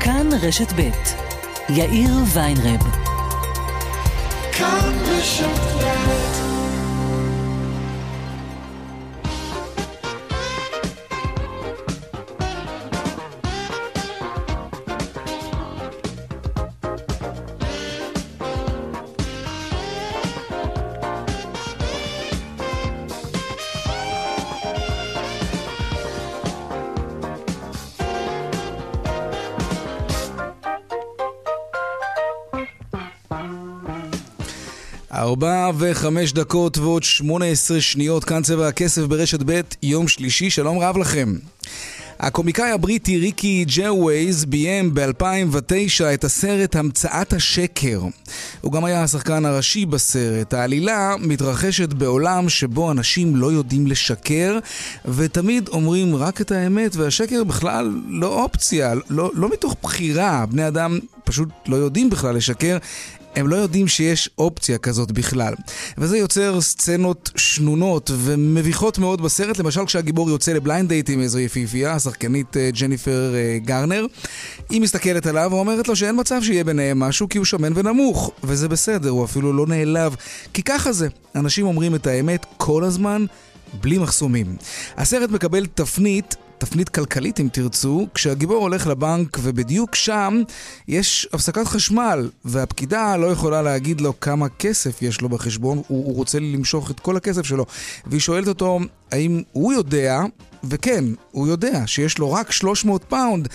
כאן רשת ב' יאיר ויינרב. כאן רשת ארבע וחמש דקות ועוד שמונה עשרה שניות, כאן צבע הכסף ברשת ב', יום שלישי, שלום רב לכם. הקומיקאי הבריטי ריקי ג'רווייז ביים ב-2009 את הסרט המצאת השקר. הוא גם היה השחקן הראשי בסרט. העלילה מתרחשת בעולם שבו אנשים לא יודעים לשקר, ותמיד אומרים רק את האמת, והשקר בכלל לא אופציה, לא, לא מתוך בחירה. בני אדם פשוט לא יודעים בכלל לשקר, הם לא יודעים שיש אופציה כזאת בכלל. וזה יוצר סצנות שנונות ומביכות מאוד בסרט, למשל כשהגיבור יוצא לבליינד דייט עם איזו יפיפייה, השחקנית אה, ג'ניפר אה, גרנר. היא מסתכלת עליו ואומרת לו שאין מצב שיהיה ביניהם משהו כי הוא שמן ונמוך, וזה בסדר, הוא אפילו לא נעלב, כי ככה זה. אנשים אומרים את האמת כל הזמן, בלי מחסומים. הסרט מקבל תפנית תפנית כלכלית אם תרצו, כשהגיבור הולך לבנק ובדיוק שם יש הפסקת חשמל והפקידה לא יכולה להגיד לו כמה כסף יש לו בחשבון, הוא, הוא רוצה למשוך את כל הכסף שלו והיא שואלת אותו האם הוא יודע, וכן, הוא יודע שיש לו רק 300 פאונד,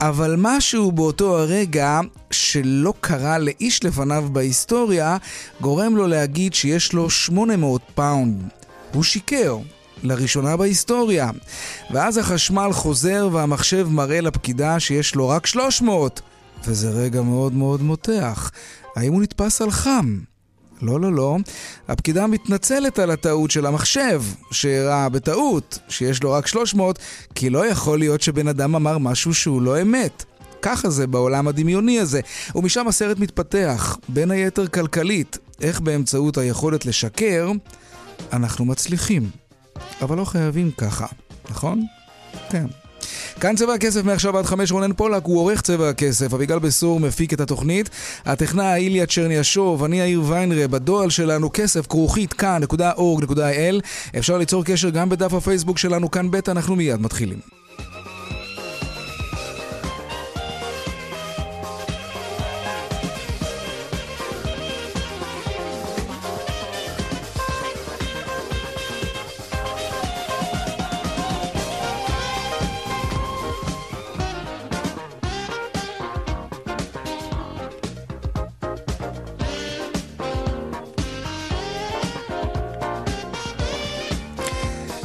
אבל משהו באותו הרגע שלא קרה לאיש לפניו בהיסטוריה גורם לו להגיד שיש לו 800 פאונד. הוא שיקר. לראשונה בהיסטוריה. ואז החשמל חוזר והמחשב מראה לפקידה שיש לו רק 300, וזה רגע מאוד מאוד מותח. האם הוא נתפס על חם? לא, לא, לא. הפקידה מתנצלת על הטעות של המחשב, שהראה בטעות שיש לו רק 300, כי לא יכול להיות שבן אדם אמר משהו שהוא לא אמת. ככה זה בעולם הדמיוני הזה. ומשם הסרט מתפתח, בין היתר כלכלית, איך באמצעות היכולת לשקר, אנחנו מצליחים. אבל לא חייבים ככה, נכון? כן. כאן צבע הכסף מעכשיו עד חמש רונן פולק הוא עורך צבע הכסף, אביגל בסור מפיק את התוכנית, הטכנאי איליה צ'רניאשוב, אני יאיר ויינרב, בדואל שלנו כסף כרוכית כאן.org.il אפשר ליצור קשר גם בדף הפייסבוק שלנו כאן ב' אנחנו מיד מתחילים.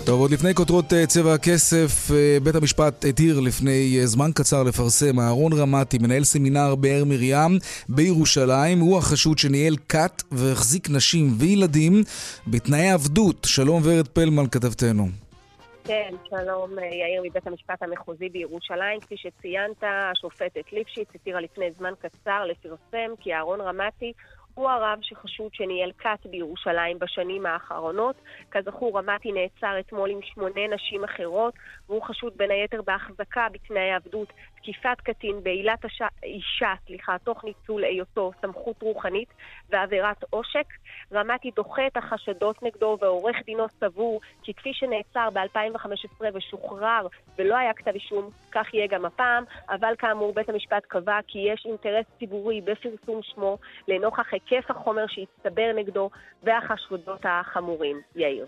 טוב, עוד לפני כותרות אה, צבע הכסף, אה, בית המשפט התיר לפני אה, זמן קצר לפרסם, אהרון רמתי, מנהל סמינר באר מרים בירושלים, הוא החשוד שניהל כת והחזיק נשים וילדים בתנאי עבדות. שלום ורד פלמן, כתבתנו. כן, שלום יאיר מבית המשפט המחוזי בירושלים. כפי שציינת, השופטת ליפשיץ התירה לפני זמן קצר לפרסם כי אהרון רמתי הוא הרב שחשוד שניהל כת בירושלים בשנים האחרונות. כזכור, רמתי נעצר אתמול עם שמונה נשים אחרות, והוא חשוד בין היתר בהחזקה בתנאי עבדות, תקיפת קטין בעילת הש... אישה, סליחה, תוך ניצול היותו סמכות רוחנית ועבירת עושק. רמתי דוחה את החשדות נגדו, ועורך דינו סבור כי כפי שנעצר ב-2015 ושוחרר ולא היה כתב אישום, כך יהיה גם הפעם, אבל כאמור בית המשפט קבע כי יש אינטרס ציבורי בפרסום שמו לנוכח היקף החומר שהצטבר נגדו והחשדות החמורים. יאיר.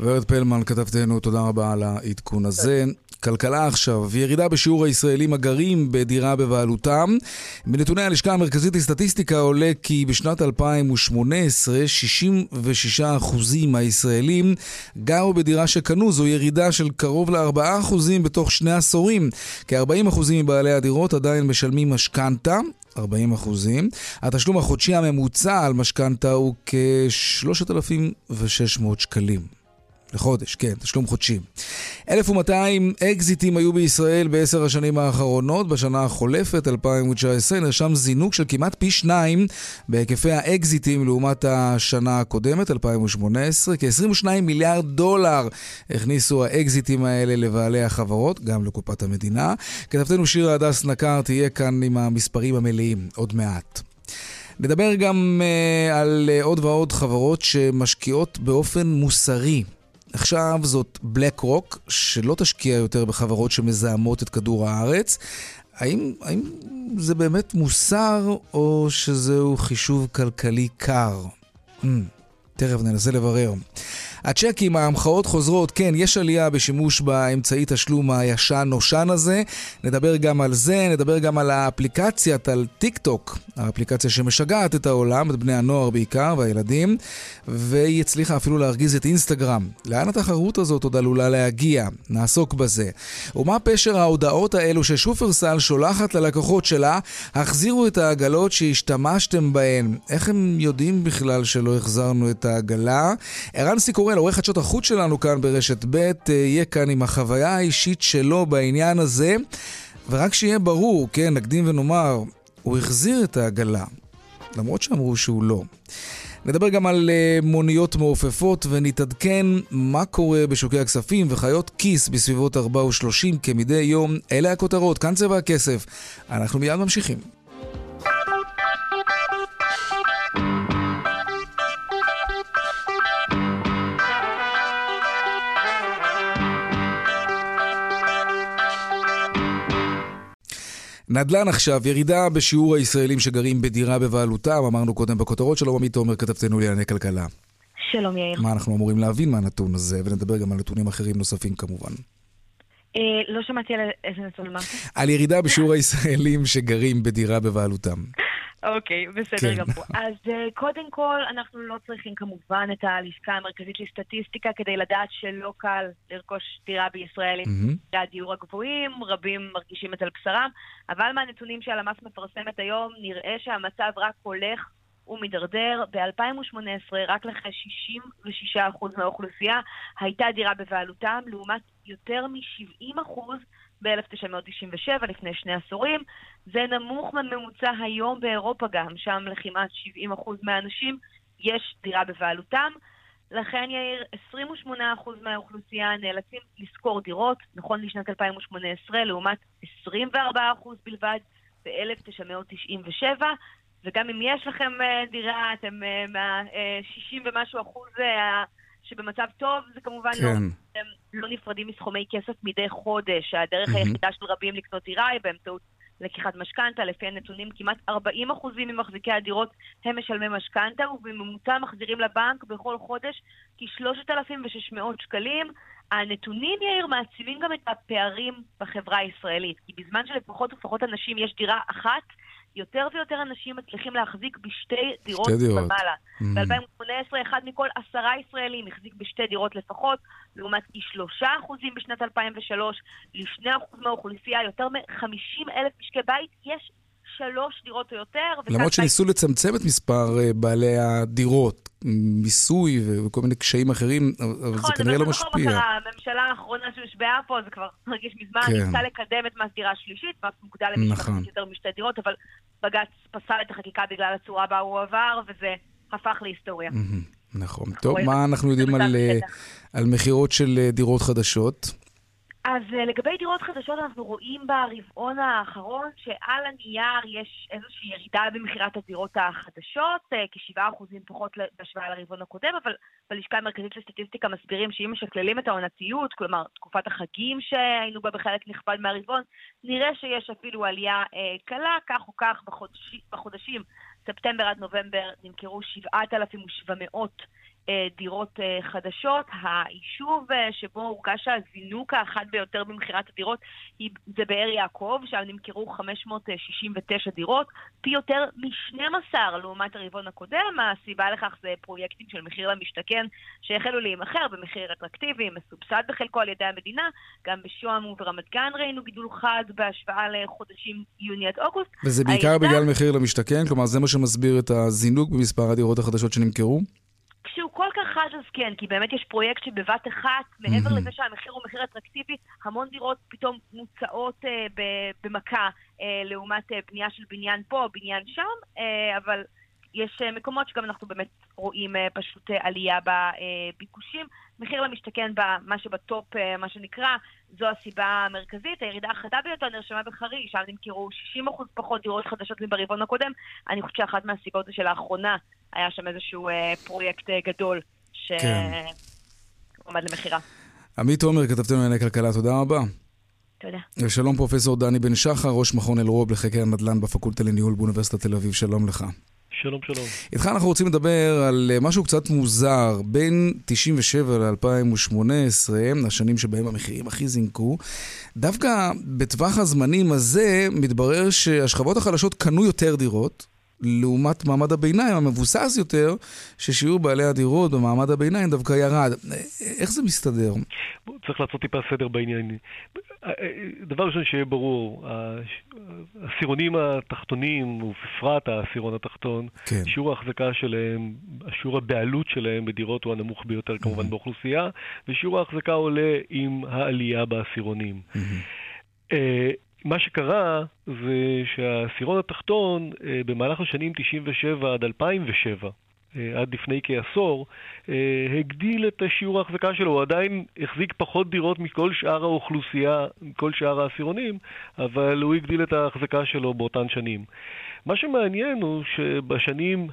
ורד פלמן, כתבתנו, תודה רבה על העדכון הזה. כלכלה עכשיו, ירידה בשיעור הישראלים הגרים בדירה בבעלותם. מנתוני הלשכה המרכזית לסטטיסטיקה עולה כי בשנת 2018 66% מהישראלים גרו בדירה שקנו, זו ירידה של קרוב ל-4% בתוך שני עשורים. כ-40% מבעלי הדירות עדיין משלמים משכנתה, 40 אחוזים. התשלום החודשי הממוצע על משכנתה הוא כ-3,600 שקלים. לחודש, כן, תשלום חודשי. 1,200 אקזיטים היו בישראל בעשר השנים האחרונות. בשנה החולפת, 2019, נרשם זינוק של כמעט פי שניים בהיקפי האקזיטים לעומת השנה הקודמת, 2018. כ-22 מיליארד דולר הכניסו האקזיטים האלה לבעלי החברות, גם לקופת המדינה. כתבתנו שירה הדס נקר תהיה כאן עם המספרים המלאים עוד מעט. נדבר גם uh, על uh, עוד ועוד חברות שמשקיעות באופן מוסרי עכשיו זאת בלק רוק, שלא תשקיע יותר בחברות שמזהמות את כדור הארץ. האם, האם זה באמת מוסר, או שזהו חישוב כלכלי קר? Mm, תכף ננסה לברר. הצ'קים, ההמחאות חוזרות, כן, יש עלייה בשימוש באמצעי תשלום הישן-נושן הזה. נדבר גם על זה, נדבר גם על האפליקציית, על טיק טוק, האפליקציה שמשגעת את העולם, את בני הנוער בעיקר והילדים, והיא הצליחה אפילו להרגיז את אינסטגרם. לאן התחרות הזאת עוד עלולה להגיע? נעסוק בזה. ומה פשר ההודעות האלו ששופרסל שולחת ללקוחות שלה, החזירו את העגלות שהשתמשתם בהן. איך הם יודעים בכלל שלא החזרנו את העגלה? ערן סיקורי שמואל, עורך חדשות החוץ שלנו כאן ברשת ב', אה, יהיה כאן עם החוויה האישית שלו בעניין הזה. ורק שיהיה ברור, כן, נקדים ונאמר, הוא החזיר את העגלה, למרות שאמרו שהוא לא. נדבר גם על uh, מוניות מעופפות ונתעדכן מה קורה בשוקי הכספים וחיות כיס בסביבות 4 ו-30 כמדי יום. אלה הכותרות, כאן צבע הכסף. אנחנו מיד ממשיכים. נדל"ן עכשיו, ירידה בשיעור הישראלים שגרים בדירה בבעלותם, אמרנו קודם בכותרות, שלום עמית תומר, כתבתנו לענייני כלכלה. שלום יאיר. מה אנחנו אמורים להבין מהנתון הזה, ונדבר גם על נתונים אחרים נוספים כמובן. אה, לא שמעתי על איזה נתון אמרת. על ירידה בשיעור הישראלים שגרים בדירה בבעלותם. אוקיי, בסדר כן. גמור. אז uh, קודם כל, אנחנו לא צריכים כמובן את הלשכה המרכזית לסטטיסטיקה כדי לדעת שלא קל לרכוש דירה בישראל עם mm-hmm. הדיור הגבוהים, רבים מרגישים את על בשרם, אבל מהנתונים שהלמ"ס מפרסמת היום, נראה שהמצב רק הולך ומידרדר. ב-2018 רק לכ-66% מהאוכלוסייה הייתה דירה בבעלותם, לעומת יותר מ-70% ב-1997, לפני שני עשורים. זה נמוך מהממוצע היום באירופה גם, שם לכמעט 70% מהאנשים יש דירה בבעלותם. לכן, יאיר, 28% מהאוכלוסייה נאלצים לשכור דירות, נכון לשנת 2018, לעומת 24% בלבד ב-1997. וגם אם יש לכם אה, דירה, אתם אה, מה-60 אה, ומשהו אחוז שבמצב טוב, זה כמובן לא, כן. לא, הם לא נפרדים מסכומי כסף מדי חודש. הדרך mm-hmm. היחידה של רבים לקנות דירה היא באמצעות לקיחת משכנתה. לפי הנתונים, כמעט 40% ממחזיקי הדירות הם משלמי משכנתה, ובממוצע מחזירים לבנק בכל חודש כ-3,600 שקלים. הנתונים, יאיר, מעצימים גם את הפערים בחברה הישראלית. כי בזמן שלפחות ופחות אנשים יש דירה אחת, יותר ויותר אנשים מצליחים להחזיק בשתי דירות ומעלה. Mm. ב-2018, אחד מכל עשרה ישראלים החזיק בשתי דירות לפחות, לעומת אי שלושה אחוזים בשנת 2003. לשני אחוז מהאוכלוסייה, יותר מ-50 אלף משקי בית, יש שלוש דירות או יותר. למרות שניסו בית... לצמצם את מספר אה, בעלי הדירות, מיסוי וכל מיני קשיים אחרים, אבל נכון, זה כנראה לא משפיע. נכון, אבל הממשלה האחרונה שהושבעה פה, זה כבר מרגיש מזמן, כן. ניסה לקדם את מס דירה שלישית, מס מוגדל למי נכון. יותר משתי דירות, אבל בג"ץ פסל את החקיקה בגלל הצורה בה הוא עבר, וזה הפך להיסטוריה. נכון. טוב, מה אנחנו יודעים על, אה, על מכירות של אה, דירות חדשות? אז uh, לגבי דירות חדשות אנחנו רואים ברבעון האחרון שעל הנייר יש איזושהי ירידה במכירת הדירות החדשות, uh, כ-7% פחות בהשוואה לרבעון הקודם, אבל בלשכה המרכזית לסטטיסטיקה מסבירים שאם משקללים את העונתיות, כלומר תקופת החגים שהיינו בה בחלק נכבד מהרבעון, נראה שיש אפילו עלייה uh, קלה, כך או כך בחודש, בחודשים ספטמבר עד נובמבר נמכרו 7,700 אה, דירות אה, חדשות. היישוב אה, שבו הורגש הזינוק האחד ביותר במכירת הדירות זה באר יעקב, שם נמכרו 569 דירות, פי יותר מ-12 לעומת הרבעון הקודם. הסיבה לכך זה פרויקטים של מחיר למשתכן שהחלו להימכר במחיר אטרקטיבי, מסובסד בחלקו על ידי המדינה. גם בשוהם וברמת גן ראינו גידול חד בהשוואה לחודשים יוני עד אוגוסט. וזה בעיקר הירידה... בגלל מחיר למשתכן? כלומר, זה מה שמסביר את הזינוק במספר הדירות החדשות שנמכרו? כשהוא כל כך חד אז כן, כי באמת יש פרויקט שבבת אחת, מעבר לזה שהמחיר הוא מחיר אטרקטיבי, המון דירות פתאום מוצאות אה, במכה אה, לעומת אה, בנייה של בניין פה, בניין שם, אה, אבל יש אה, מקומות שגם אנחנו באמת רואים אה, פשוט אה, עלייה בביקושים. מחיר למשתכן, מה שבטופ, מה שנקרא, זו הסיבה המרכזית. הירידה החדה ביותר נרשמה בחריש, שם נמכרו 60% פחות דירות חדשות מברבעון הקודם. אני חושבת שאחת מהסיבות זה שלאחרונה היה שם איזשהו פרויקט גדול שעומד כן. למכירה. עמית עומר, כתבתנו לענייני כלכלה, תודה רבה. תודה. שלום פרופסור דני בן שחר, ראש מכון אלרוב לחקר הנדל"ן בפקולטה לניהול באוניברסיטת תל אביב, שלום לך. שלום, שלום. איתך אנחנו רוצים לדבר על אה, משהו קצת מוזר. בין 97 ל-2018, השנים שבהם המחירים הכי זינקו, דווקא בטווח הזמנים הזה מתברר שהשכבות החלשות קנו יותר דירות, לעומת מעמד הביניים המבוסס יותר, ששיעור בעלי הדירות במעמד הביניים דווקא ירד. איך זה מסתדר? צריך לעשות טיפה סדר בעניין. דבר ראשון שיהיה ברור, העשירונים התחתונים, ובפרט העשירון התחתון, כן. שיעור ההחזקה שלהם, שיעור הבעלות שלהם בדירות הוא הנמוך ביותר כמובן mm-hmm. באוכלוסייה, ושיעור ההחזקה עולה עם העלייה בעשירונים. Mm-hmm. מה שקרה זה שהעשירון התחתון אה, במהלך השנים 97 עד 2007, אה, עד לפני כעשור, אה, הגדיל את שיעור ההחזקה שלו. הוא עדיין החזיק פחות דירות מכל שאר האוכלוסייה, מכל שאר העשירונים, אבל הוא הגדיל את ההחזקה שלו באותן שנים. מה שמעניין הוא שבשנים,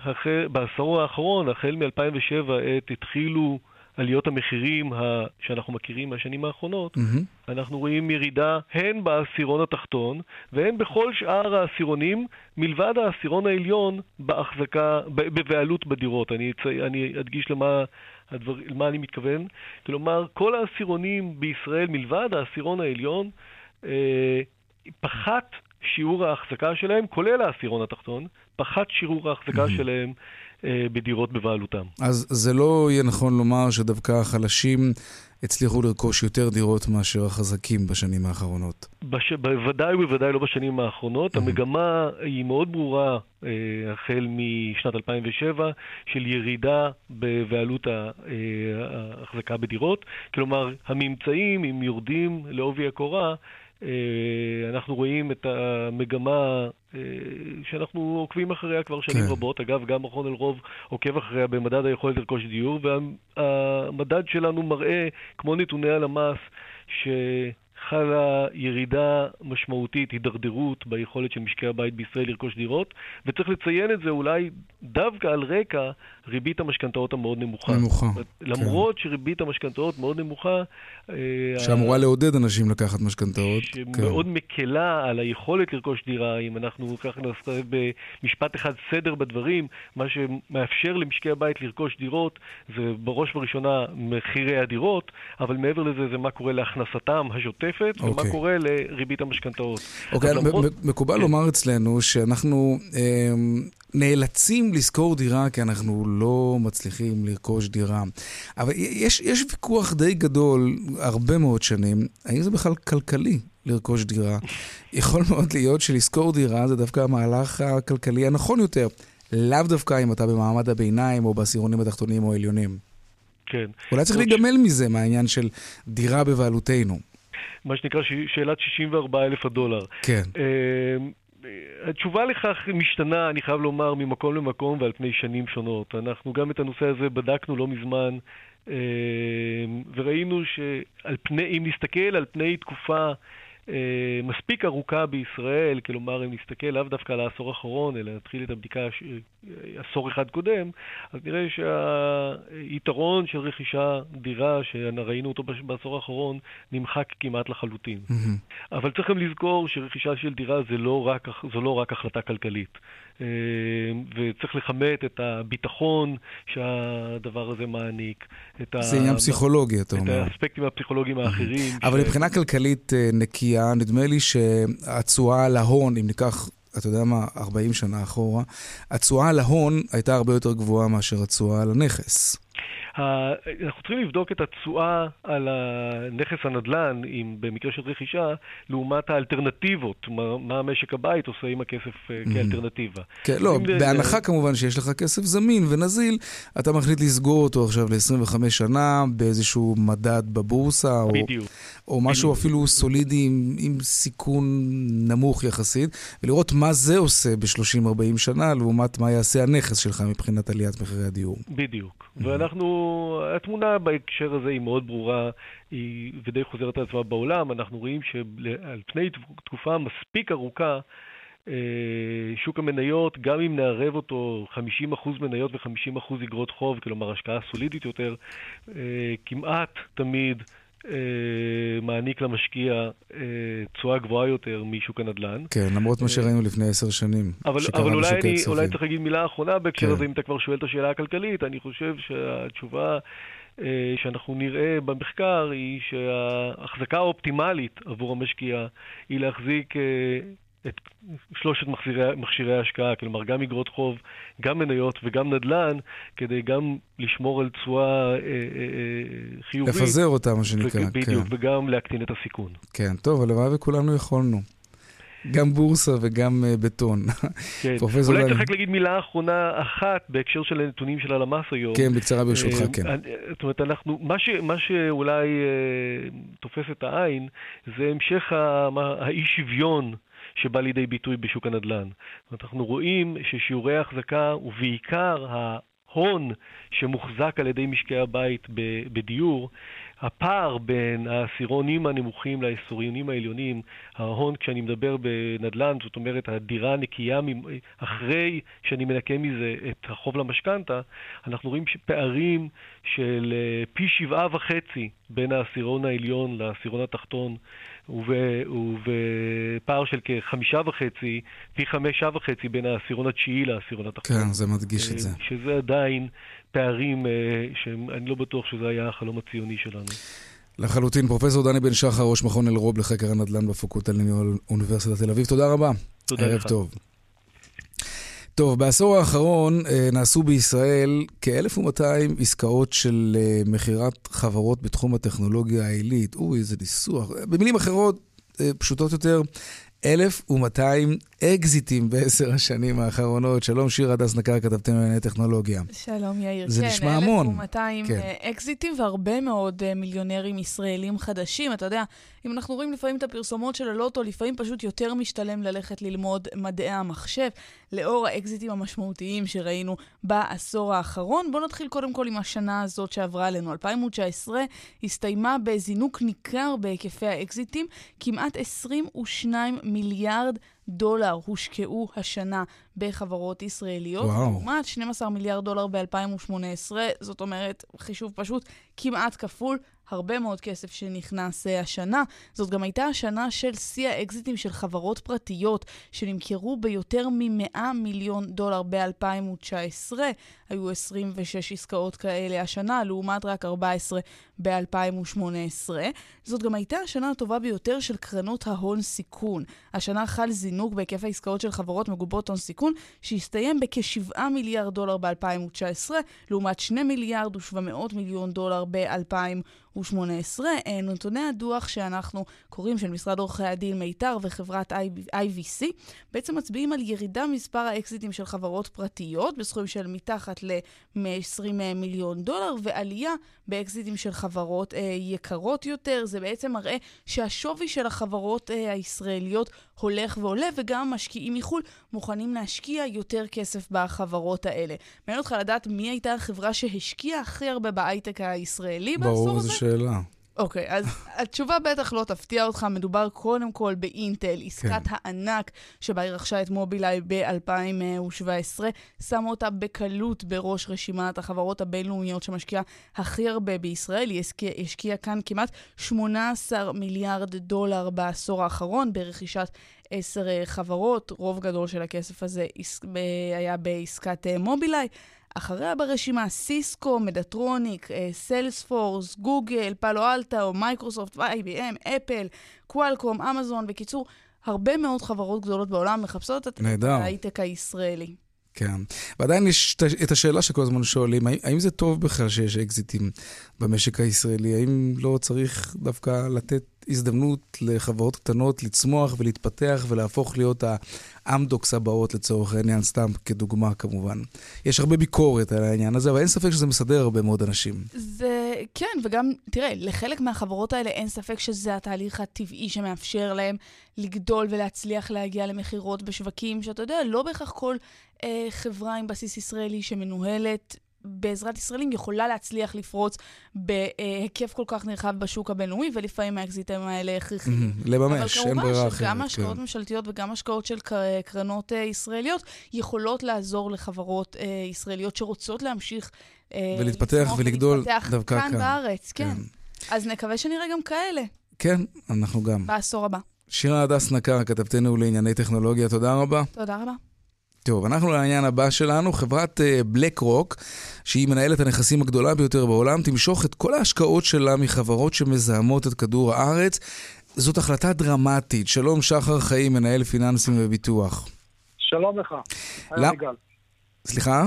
בעשור האחרון, החל מ-2007, עת התחילו עליות המחירים ה... שאנחנו מכירים מהשנים האחרונות, mm-hmm. אנחנו רואים ירידה הן בעשירון התחתון והן בכל שאר העשירונים, מלבד העשירון העליון בהחזקה, בבעלות בדירות. אני, אני אדגיש למה, הדבר, למה אני מתכוון. כלומר, כל העשירונים בישראל, מלבד העשירון העליון, אה, פחת שיעור ההחזקה שלהם, כולל העשירון התחתון, פחת שיעור ההחזקה. שלהם אה, בדירות בבעלותם. אז זה לא יהיה נכון לומר שדווקא החלשים הצליחו לרכוש יותר דירות מאשר החזקים בשנים האחרונות. בש... בוודאי ובוודאי לא בשנים האחרונות. המגמה היא מאוד ברורה אה, החל משנת 2007 של ירידה בבעלות אה, ההחזקה בדירות. כלומר, הממצאים, אם יורדים לעובי הקורה, אנחנו רואים את המגמה אה, שאנחנו עוקבים אחריה כבר שנים כן. רבות. אגב, גם מכון אלרוב עוקב אחריה במדד היכולת לרכוש דיור, והמדד שלנו מראה, כמו נתוני הלמ"ס, ש... חלה ירידה משמעותית, הידרדרות ביכולת של משקי הבית בישראל לרכוש דירות, וצריך לציין את זה אולי דווקא על רקע ריבית המשכנתאות המאוד נמוכה. נמוכה. למרות כן. שריבית המשכנתאות מאוד נמוכה... אה, שאמורה ה... לעודד אנשים לקחת משכנתאות. שמאוד כן. מקלה על היכולת לרכוש דירה, אם אנחנו ככה נעשה במשפט אחד סדר בדברים, מה שמאפשר למשקי הבית לרכוש דירות זה בראש ובראשונה מחירי הדירות, אבל מעבר לזה זה מה קורה להכנסתם השוטפת. okay. ומה אוקיי. קורה לריבית המשכנתאות. אוקיי, למרות... מקובל כן. לומר אצלנו שאנחנו אה, נאלצים לשכור דירה כי אנחנו לא מצליחים לרכוש דירה. אבל יש, יש ויכוח די גדול, הרבה מאוד שנים, האם זה בכלל כלכלי לרכוש דירה? יכול מאוד להיות שלשכור דירה זה דווקא המהלך הכלכלי הנכון יותר. לאו דווקא אם אתה במעמד הביניים או בעשירונים התחתונים או העליונים. כן. אולי צריך להיגמל ש... מזה, מהעניין של דירה בבעלותנו. מה שנקרא ש... שאלת 64 אלף הדולר. כן. התשובה לכך משתנה, אני חייב לומר, ממקום למקום ועל פני שנים שונות. אנחנו גם את הנושא הזה בדקנו לא מזמן, אמ, וראינו שעל פני, אם נסתכל על פני תקופה אה, מספיק ארוכה בישראל, כלומר, אם נסתכל לאו דווקא על העשור האחרון, אלא נתחיל את הבדיקה ש... עשור אחד קודם, אז נראה שהיתרון של רכישה דירה, שראינו אותו בעשור האחרון, נמחק כמעט לחלוטין. Mm-hmm. אבל צריך גם לזכור שרכישה של דירה זה לא רק, זו לא רק החלטה כלכלית. אה, וצריך לכמת את הביטחון שהדבר הזה מעניק. זה עניין פסיכולוגי, אתה אומר. את האספקטים הפסיכולוגיים האחרים. אבל מבחינה כלכלית אה, נקייה, נדמה לי שהתשואה על ההון, אם ניקח אתה יודע מה, 40 שנה אחורה, התשואה על ההון הייתה הרבה יותר גבוהה מאשר התשואה על הנכס. אנחנו צריכים לבדוק את התשואה על נכס הנדל"ן, אם במקרה של רכישה, לעומת האלטרנטיבות, מה, מה המשק הבית עושה עם הכסף mm-hmm. כאלטרנטיבה. כן, לא, בהנחה כמובן שיש לך כסף זמין ונזיל, אתה מחליט לסגור אותו עכשיו ל-25 שנה באיזשהו מדד בבורסה, או, או משהו. אפילו סולידי עם, עם סיכון נמוך יחסית, ולראות מה זה עושה ב-30-40 שנה, לעומת מה יעשה הנכס שלך מבחינת עליית מחירי הדיור. בדיוק. Mm-hmm. ואנחנו, התמונה בהקשר הזה היא מאוד ברורה, היא ודי חוזרת על עצמה בעולם. אנחנו רואים שעל פני תקופה מספיק ארוכה, אה, שוק המניות, גם אם נערב אותו 50% מניות ו-50% אגרות חוב, כלומר השקעה סולידית יותר, אה, כמעט תמיד מעניק למשקיע אה, תשואה גבוהה יותר משוק הנדל"ן. כן, למרות מה אה, שראינו לפני עשר שנים. אבל, אבל אולי, אני, אולי צריך להגיד מילה אחרונה בהקשר כן. הזה, אם אתה כבר שואל את השאלה הכלכלית, אני חושב שהתשובה... שאנחנו נראה במחקר היא שההחזקה האופטימלית עבור המשקיע היא להחזיק את שלושת מכשירי, מכשירי ההשקעה, כלומר גם אגרות חוב, גם מניות וגם נדל"ן, כדי גם לשמור על תשואה אה, אה, אה, חיובית. לפזר אותה, מה שנקרא. בדיוק, כן. וגם להקטין את הסיכון. כן, טוב, הלוואי וכולנו יכולנו. גם בורסה וגם uh, בטון. כן. אולי צריך רק להגיד מילה אחרונה אחת בהקשר של הנתונים של הלמ"ס היום. כן, בקצרה ברשותך, uh, כן. זאת אומרת, אנחנו, מה, ש, מה שאולי uh, תופס את העין זה המשך האי-שוויון שבא לידי ביטוי בשוק הנדל"ן. אנחנו רואים ששיעורי ההחזקה, ובעיקר ההון שמוחזק על ידי משקי הבית בדיור, הפער בין העשירונים הנמוכים לעשירונים העליונים, ההון, כשאני מדבר בנדל"ן, זאת אומרת הדירה הנקייה, אחרי שאני מנקה מזה את החוב למשכנתה, אנחנו רואים פערים של אה, פי שבעה וחצי בין העשירון העליון לעשירון התחתון. ובפער של כחמישה וחצי, פי חמישה וחצי בין העשירון התשיעי לעשירון התחתון. כן, זה מדגיש את זה. אה, שזה עדיין פערים אה, שאני לא בטוח שזה היה החלום הציוני שלנו. לחלוטין. פרופסור דני בן שחר, ראש מכון אלרוב לחקר הנדל"ן בפקולטה לניהול אוניברסיטת תל אביב, תודה רבה. תודה ערב לך. ערב טוב. טוב, בעשור האחרון אה, נעשו בישראל כ-1,200 עסקאות של אה, מכירת חברות בתחום הטכנולוגיה העילית. אוי, איזה ניסוח. במילים אחרות, אה, פשוטות יותר, 1,200 אקזיטים בעשר השנים האחרונות. שלום, שיר הדס נקר, כתבתנו לענייני טכנולוגיה. שלום, יאיר. זה כן, נשמע המון. 1,200 כן. אקזיטים והרבה מאוד מיליונרים ישראלים חדשים. אתה יודע, אם אנחנו רואים לפעמים את הפרסומות של הלוטו, לפעמים פשוט יותר משתלם ללכת ללמוד מדעי המחשב, לאור האקזיטים המשמעותיים שראינו בעשור האחרון. בואו נתחיל קודם כל עם השנה הזאת שעברה עלינו. 2019 הסתיימה בזינוק ניכר בהיקפי האקזיטים, כמעט 22 מיליארד דולר הושקעו השנה בחברות ישראליות, וואו. לעומת 12 מיליארד דולר ב-2018, זאת אומרת, חישוב פשוט כמעט כפול. הרבה מאוד כסף שנכנס uh, השנה. זאת גם הייתה השנה של שיא האקזיטים של חברות פרטיות, שנמכרו ביותר מ-100 מיליון דולר ב-2019. היו 26 עסקאות כאלה השנה, לעומת רק 14 ב-2018. זאת גם הייתה השנה הטובה ביותר של קרנות ההון סיכון. השנה חל זינוק בהיקף העסקאות של חברות מגובות הון סיכון, שהסתיים בכ-7 מיליארד דולר ב-2019, לעומת 2 מיליארד ו-700 מיליון דולר ב-2018. אה, נתוני הדוח שאנחנו קוראים של משרד עורכי הדין מיתר וחברת IVC בעצם מצביעים על ירידה במספר האקזיטים של חברות פרטיות בסכומים של מתחת ל-120 מיליון דולר ועלייה באקזיטים של חברות אה, יקרות יותר. זה בעצם מראה שהשווי של החברות אה, הישראליות הולך ועולה, וגם משקיעים מחו"ל מוכנים להשקיע יותר כסף בחברות האלה. מעניין אותך לדעת מי הייתה החברה שהשקיעה הכי הרבה בהייטק הישראלי בעשור הזה? ברור, זו שאלה. אוקיי, okay, אז התשובה בטח לא תפתיע אותך, מדובר קודם כל באינטל, עסקת כן. הענק שבה היא רכשה את מובילאיי ב-2017, שמה אותה בקלות בראש רשימת החברות הבינלאומיות שמשקיעה הכי הרבה בישראל. היא השקיעה השקיע כאן כמעט 18 מיליארד דולר בעשור האחרון ברכישת עשר אה, חברות, רוב גדול של הכסף הזה היה בעסקת אה, מובילאיי. אחריה ברשימה סיסקו, מדטרוניק, סיילספורס, גוגל, פאלו אלטה, מייקרוסופט, IBM, אפל, קוואלקום, אמזון, בקיצור, הרבה מאוד חברות גדולות בעולם מחפשות את ההייטק הישראלי. כן. ועדיין יש את השאלה שכל הזמן שואלים, האם זה טוב בכלל שיש אקזיטים במשק הישראלי? האם לא צריך דווקא לתת הזדמנות לחברות קטנות לצמוח ולהתפתח ולהפוך להיות האמדוקס הבאות לצורך העניין, סתם כדוגמה כמובן. יש הרבה ביקורת על העניין הזה, אבל אין ספק שזה מסדר הרבה מאוד אנשים. זה, כן, וגם, תראה, לחלק מהחברות האלה אין ספק שזה התהליך הטבעי שמאפשר להם לגדול ולהצליח להגיע למכירות בשווקים, שאתה יודע, לא בהכרח כל אה, חברה עם בסיס ישראלי שמנוהלת בעזרת ישראלים יכולה להצליח לפרוץ בהיקף כל כך נרחב בשוק הבינלאומי, ולפעמים האקזיטים האלה הכרחיים. לממש, אין ברירה אחרת. אבל כמובן שגם השקעות כן. ממשלתיות וגם השקעות של קרנות אה, ישראליות יכולות לעזור לחברות אה, ישראליות שרוצות להמשיך אה, ולהתפתח ולגדול דווקא כאן. כאן בארץ, כן. כן. אז נקווה שנראה גם כאלה. כן, אנחנו גם. בעשור הבא. שירה הדס נקר, כתבתנו לענייני טכנולוגיה, תודה רבה. תודה רבה. טוב, אנחנו לעניין הבא שלנו. חברת בלק uh, רוק, שהיא מנהלת הנכסים הגדולה ביותר בעולם, תמשוך את כל ההשקעות שלה מחברות שמזהמות את כדור הארץ. זאת החלטה דרמטית. שלום, שחר חיים, מנהל פיננסים וביטוח. שלום לך. היי אביגל. סליחה?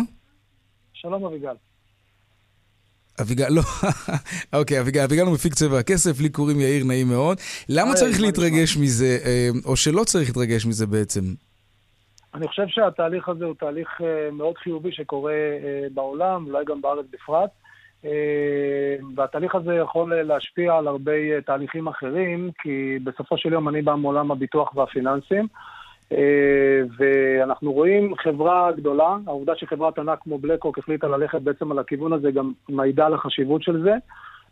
שלום אביגל. אביגל, לא, אוקיי, אביגל, אביגל הוא מפיק צבע הכסף, לי קוראים יאיר, נעים מאוד. למה צריך להתרגש מזה, אה, או שלא צריך להתרגש מזה בעצם? אני חושב שהתהליך הזה הוא תהליך אה, מאוד חיובי שקורה אה, בעולם, אולי גם בארץ בפרט. אה, והתהליך הזה יכול להשפיע על הרבה תהליכים אחרים, כי בסופו של יום אני בא מעולם הביטוח והפיננסים, ואנחנו רואים חברה גדולה, העובדה שחברת ענק כמו בלקרוק החליטה ללכת בעצם על הכיוון הזה גם מעידה על החשיבות של זה.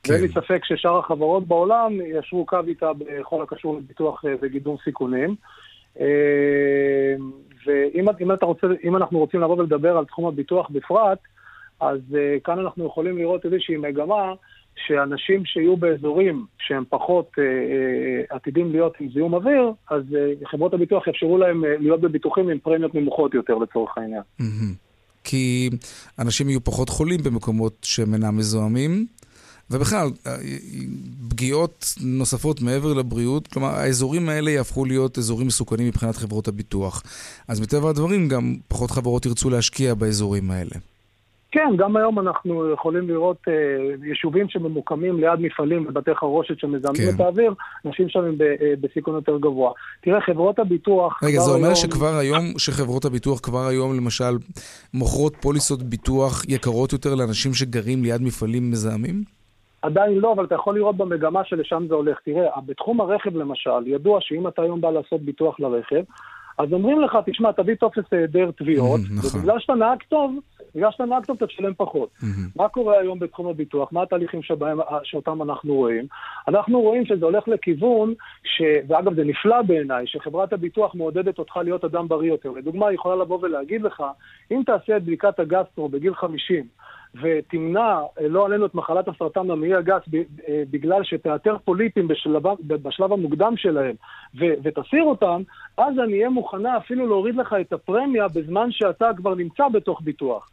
כן. ואין לי ספק ששאר החברות בעולם ישרו קו איתה בכל הקשור לביטוח וגידור סיכונים. ואם אם רוצה, אם אנחנו רוצים לבוא ולדבר על תחום הביטוח בפרט, אז uh, כאן אנחנו יכולים לראות איזושהי מגמה שאנשים שיהיו באזורים שהם פחות uh, uh, עתידים להיות עם זיהום אוויר, אז uh, חברות הביטוח יאפשרו להם uh, להיות בביטוחים עם פרמיות נמוכות יותר לצורך העניין. כי אנשים יהיו פחות חולים במקומות שהם אינם מזוהמים. ובכלל, אה, פגיעות נוספות מעבר לבריאות, כלומר, האזורים האלה יהפכו להיות אזורים מסוכנים מבחינת חברות הביטוח. אז מטבע הדברים, גם פחות חברות ירצו להשקיע באזורים האלה. כן, גם היום אנחנו יכולים לראות אה, יישובים שממוקמים ליד מפעלים ובתי חרושת שמזהמים כן. את האוויר, אנשים שם הם ב, אה, בסיכון יותר גבוה. תראה, חברות הביטוח... רגע, זה אומר היום... שכבר היום, שחברות הביטוח כבר היום למשל מוכרות פוליסות ביטוח יקרות יותר לאנשים שגרים ליד מפעלים מזהמים? עדיין לא, אבל אתה יכול לראות במגמה שלשם זה הולך. תראה, בתחום הרכב למשל, ידוע שאם אתה היום בא לעשות ביטוח לרכב, אז אומרים לך, תשמע, תביא טופס היעדר תביעות, נכון. ובגלל שאתה נהג טוב, בגלל שאתה נהג טוב אתה תשלם פחות. מה קורה היום בתחום הביטוח? מה התהליכים שבהם, שאותם אנחנו רואים? אנחנו רואים שזה הולך לכיוון, ש... ואגב זה נפלא בעיניי, שחברת הביטוח מעודדת אותך להיות אדם בריא יותר. לדוגמה, היא יכולה לבוא ולהגיד לך, אם תעשה את בדיקת הגסטרו בגיל 50, ותמנע, אה, לא עלינו, את מחלת הסרטן המעי הגס אה, בגלל שתאתר פוליפים בשלב, בשלב המוקדם שלהם ו, ותסיר אותם, אז אני אהיה מוכנה אפילו להוריד לך את הפרמיה בזמן שאתה כבר נמצא בתוך ביטוח.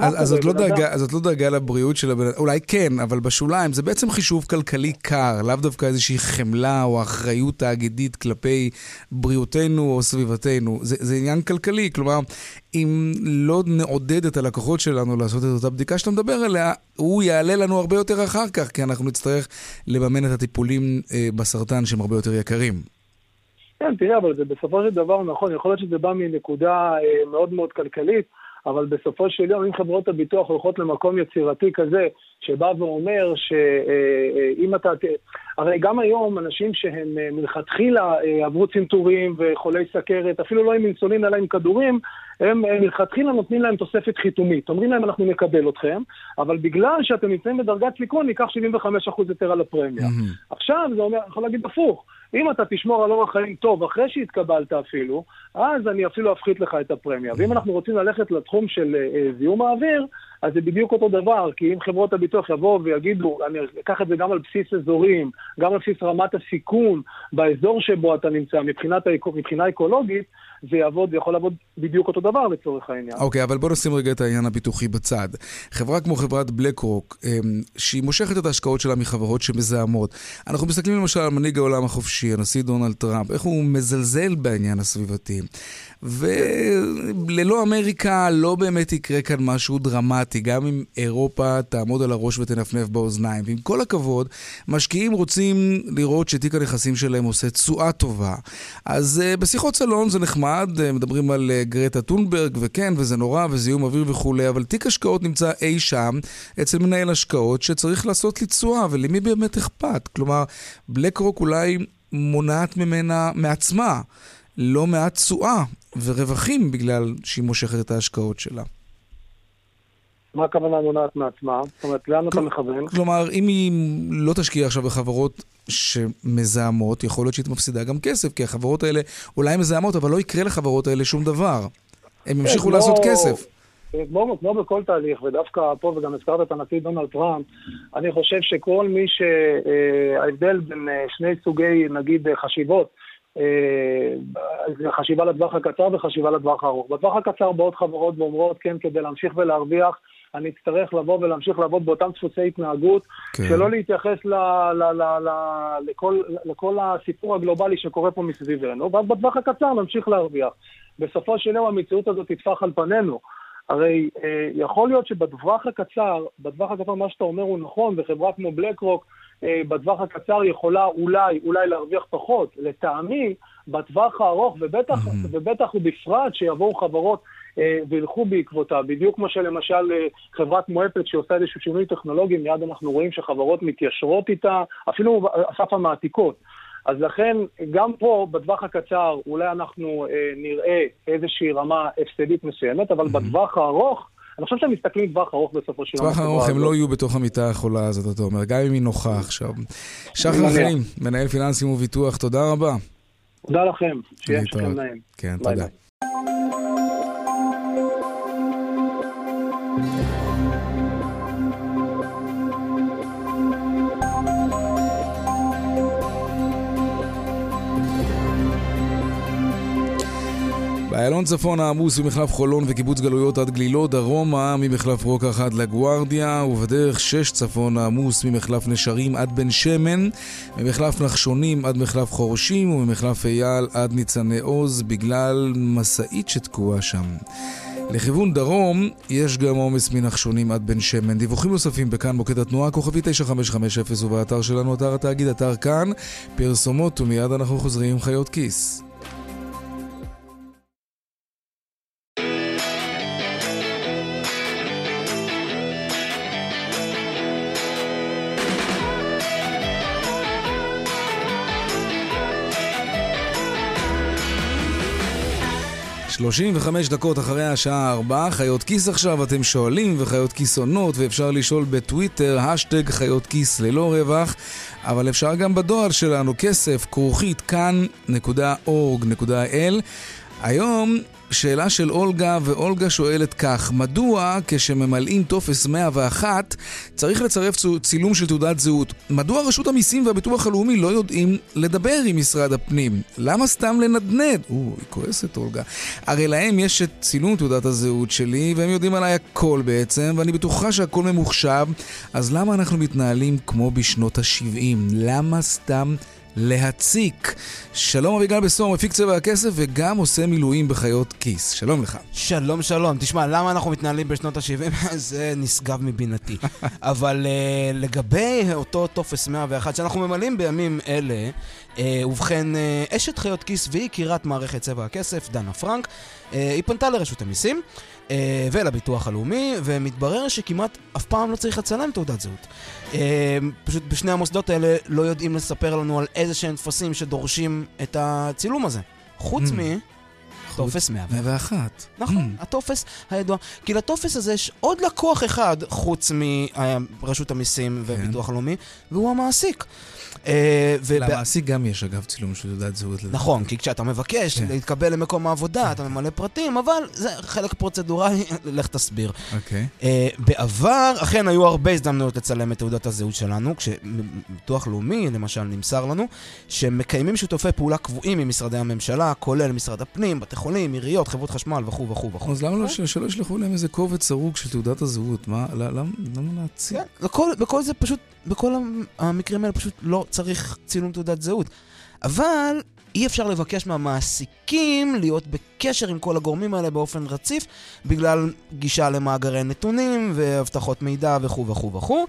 אז, זאת לא דאגה, אז זאת לא דאגה לבריאות של הבן אדם, אולי כן, אבל בשוליים זה בעצם חישוב כלכלי קר, לאו דווקא איזושהי חמלה או אחריות תאגידית כלפי בריאותנו או סביבתנו. זה, זה עניין כלכלי, כלומר, אם לא נעודד את הלקוחות שלנו לעשות את אותה בדיקה שאתה מדבר עליה, הוא יעלה לנו הרבה יותר אחר כך, כי אנחנו נצטרך לממן את הטיפולים אה, בסרטן שהם הרבה יותר יקרים. כן, תראה, אבל זה בסופו של דבר נכון, יכול להיות שזה בא מנקודה אה, מאוד מאוד כלכלית. אבל בסופו של יום, אם חברות הביטוח הולכות למקום יצירתי כזה, שבא ואומר שאם אתה... הרי גם היום אנשים שהם אה, מלכתחילה אה, עברו צנתורים וחולי סכרת, אפילו לא עם אינסולין אלא עם כדורים, הם מלכתחילה נותנים להם תוספת חיתומית. אומרים להם, אנחנו נקבל אתכם, אבל בגלל שאתם נמצאים בדרגת סיכון, ניקח 75% יותר על הפרמיה. Mm-hmm. עכשיו זה אומר, יכול להגיד הפוך. אם אתה תשמור על אורח חיים טוב אחרי שהתקבלת אפילו, אז אני אפילו אפחית לך את הפרמיה. ואם אנחנו רוצים ללכת לתחום של uh, זיהום האוויר, אז זה בדיוק אותו דבר, כי אם חברות הביטוח יבואו ויגידו, אני אקח את זה גם על בסיס אזורים, גם על בסיס רמת הסיכון באזור שבו אתה נמצא מבחינת, מבחינה אקולוגית, זה יעבוד, זה יכול לעבוד בדיוק אותו דבר לצורך העניין. אוקיי, okay, אבל בוא נשים רגע את העניין הביטוחי בצד. חברה כמו חברת רוק, אמ, שהיא מושכת את ההשקעות שלה מחברות שמזהמות. אנחנו מסתכלים למשל על מנהיג העולם החופשי, הנשיא דונלד טראמפ, איך הוא מזלזל בעניין הסביבתי. וללא אמריקה לא באמת יקרה כאן משהו דרמטי, גם אם אירופה תעמוד על הראש ותנפנף באוזניים. ועם כל הכבוד, משקיעים רוצים לראות שתיק הנכסים שלהם עושה תשואה טובה. אז uh, בשיחות סלון זה נחמד, uh, מדברים על uh, גרטה טונברג, וכן, וזה נורא, וזיהום אוויר וכולי, אבל תיק השקעות נמצא אי שם, אצל מנהל השקעות, שצריך לעשות לי תשואה, ולמי באמת אכפת? כלומר, בלק רוק אולי מונעת ממנה, מעצמה, לא מעט תשואה ורווחים בגלל שהיא מושכת את ההשקעות שלה. מה הכוונה מונעת מעצמה? זאת אומרת, לאן אתה מכוון? כלומר, אם היא לא תשקיע עכשיו בחברות שמזהמות, יכול להיות שהיא מפסידה גם כסף, כי החברות האלה אולי מזהמות, אבל לא יקרה לחברות האלה שום דבר. הם ימשיכו לעשות כסף. כמו, כמו בכל תהליך, ודווקא פה, וגם הזכרת את הנשיא דונלד טראמפ, אני חושב שכל מי שההבדל בין אה, שני סוגי, נגיד, חשיבות, אה, חשיבה לטווח הקצר וחשיבה לטווח הארוך. בטווח הקצר באות חברות ואומרות, כן, כדי להמשיך ולהרוויח, אני אצטרך לבוא ולהמשיך לעבוד באותם דפוסי התנהגות, כן. שלא להתייחס ל, ל, ל, ל, לכל, לכל הסיפור הגלובלי שקורה פה מסביבנו, ואז בטווח הקצר נמשיך להרוויח. בסופו של יום המציאות הזאת תטפח על פנינו. הרי אה, יכול להיות שבטווח הקצר, בטווח הקצר מה שאתה אומר הוא נכון, וחברה כמו בלק רוק אה, בטווח הקצר יכולה אולי, אולי להרוויח פחות. לטעמי, בטווח הארוך, ובטח, mm-hmm. ובטח ובפרט שיבואו חברות אה, וילכו בעקבותה, בדיוק כמו שלמשל אה, חברת כמו אפל שעושה איזשהו שינוי טכנולוגי, מיד אנחנו רואים שחברות מתיישרות איתה, אפילו אסף המעתיקות. אז לכן, גם פה, בטווח הקצר, אולי אנחנו אה, נראה איזושהי רמה הפסדית מסוימת, אבל mm-hmm. בטווח הארוך, אני חושב שהם מסתכלים טווח ארוך בסופו של דבר. טווח ארוך הם לא יהיו בתוך המיטה החולה הזאת, אתה אומר, גם אם היא נוחה עכשיו. שחר חיים, מנהל פיננסים וביטוח, תודה רבה. תודה לכם, שיהיה המשך נעים. כן, תודה. איילון צפון העמוס ממחלף חולון וקיבוץ גלויות עד גלילות, דרומה ממחלף רוקח עד לגוארדיה, ובדרך שש צפון העמוס ממחלף נשרים עד בן שמן, ממחלף נחשונים עד מחלף חורשים, וממחלף אייל עד ניצני עוז, בגלל משאית שתקועה שם. לכיוון דרום יש גם עומס מנחשונים עד בן שמן. דיווחים נוספים בכאן מוקד התנועה, כוכבי 9550 ובאתר שלנו, אתר התאגיד, אתר כאן, פרסומות ומיד אנחנו חוזרים עם חיות כיס. 35 דקות אחרי השעה 4, חיות כיס עכשיו, אתם שואלים, וחיות כיס עונות, ואפשר לשאול בטוויטר, האשטג חיות כיס ללא רווח, אבל אפשר גם בדואר שלנו, כסף, כרוכית, כאן.org.il. היום שאלה של אולגה, ואולגה שואלת כך: מדוע כשממלאים טופס 101 צריך לצרף צילום של תעודת זהות? מדוע רשות המיסים והביטוח הלאומי לא יודעים לדבר עם משרד הפנים? למה סתם לנדנד? או, היא כועסת אולגה. הרי להם יש את צילום תעודת הזהות שלי, והם יודעים עליי הכל בעצם, ואני בטוחה שהכל ממוחשב, אז למה אנחנו מתנהלים כמו בשנות ה-70? למה סתם... להציק. שלום אביגל בסור, מפיק צבע הכסף וגם עושה מילואים בחיות כיס. שלום לך. שלום, שלום. תשמע, למה אנחנו מתנהלים בשנות ה-70? זה נשגב מבינתי. אבל uh, לגבי אותו טופס 101 שאנחנו ממלאים בימים אלה, uh, ובכן, uh, אשת חיות כיס והיא קירת מערכת צבע הכסף, דנה פרנק, uh, היא פנתה לרשות המיסים. ולביטוח הלאומי, ומתברר שכמעט אף פעם לא צריך לצלם תעודת זהות. אה, פשוט בשני המוסדות האלה לא יודעים לספר לנו על איזה שהם טפסים שדורשים את הצילום הזה. חוץ mm. מ... טופס 101. נכון, mm. הטופס הידוע. כי לטופס הזה יש עוד לקוח אחד חוץ מרשות המיסים וביטוח כן. לאומי, והוא המעסיק. אה, למעסיק גם יש אגב צילום של תעודת זהות. נכון, כי כשאתה מבקש כן. להתקבל למקום העבודה, אתה ממלא פרטים, אבל זה חלק פרוצדורלי, לך תסביר. אוקיי. אה, בעבר, אכן היו הרבה הזדמנויות לצלם את תעודת הזהות שלנו, כשביטוח לאומי, למשל, נמסר לנו, שמקיימים שותפי פעולה קבועים עם משרדי הממשלה, כולל משרד הפנים, בתי חולים, עיריות, חברות חשמל וכו' וכו' וכו'. אז למה לא שלא ישלחו להם איזה קובץ סרוג של תעודת הזהות? מה, למה להציג? כן, וכל זה פשוט, בכל המקרים האלה פשוט לא צריך צילום תעודת זהות. אבל אי אפשר לבקש מהמעסיקים להיות בקשר עם כל הגורמים האלה באופן רציף, בגלל גישה למאגרי נתונים ואבטחות מידע וכו' וכו' וכו'.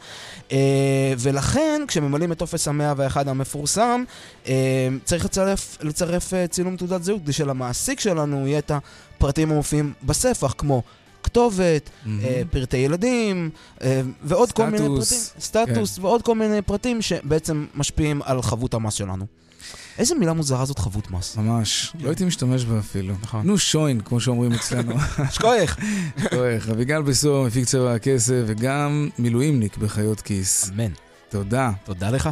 אה, ולכן, כשממלאים את טופס המאה ואחד המפורסם, אה, צריך לצרף, לצרף אה, צילום תעודת זהות, כדי שלמעסיק שלנו יהיה את הפרטים המופיעים בספח, כמו כתובת, mm-hmm. אה, פרטי ילדים, אה, ועוד סטטוס, כל מיני פרטים, סטטוס, כן. ועוד כל מיני פרטים שבעצם משפיעים על חבות המס שלנו. איזה מילה מוזרה זאת חבות מס. ממש, לא הייתי משתמש בה אפילו. נכון. נו שוין, כמו שאומרים אצלנו. שכוייך. שכוייך. אביגל בסור, מפיק צבע הכסף, וגם מילואימניק בחיות כיס. אמן. תודה. תודה לך.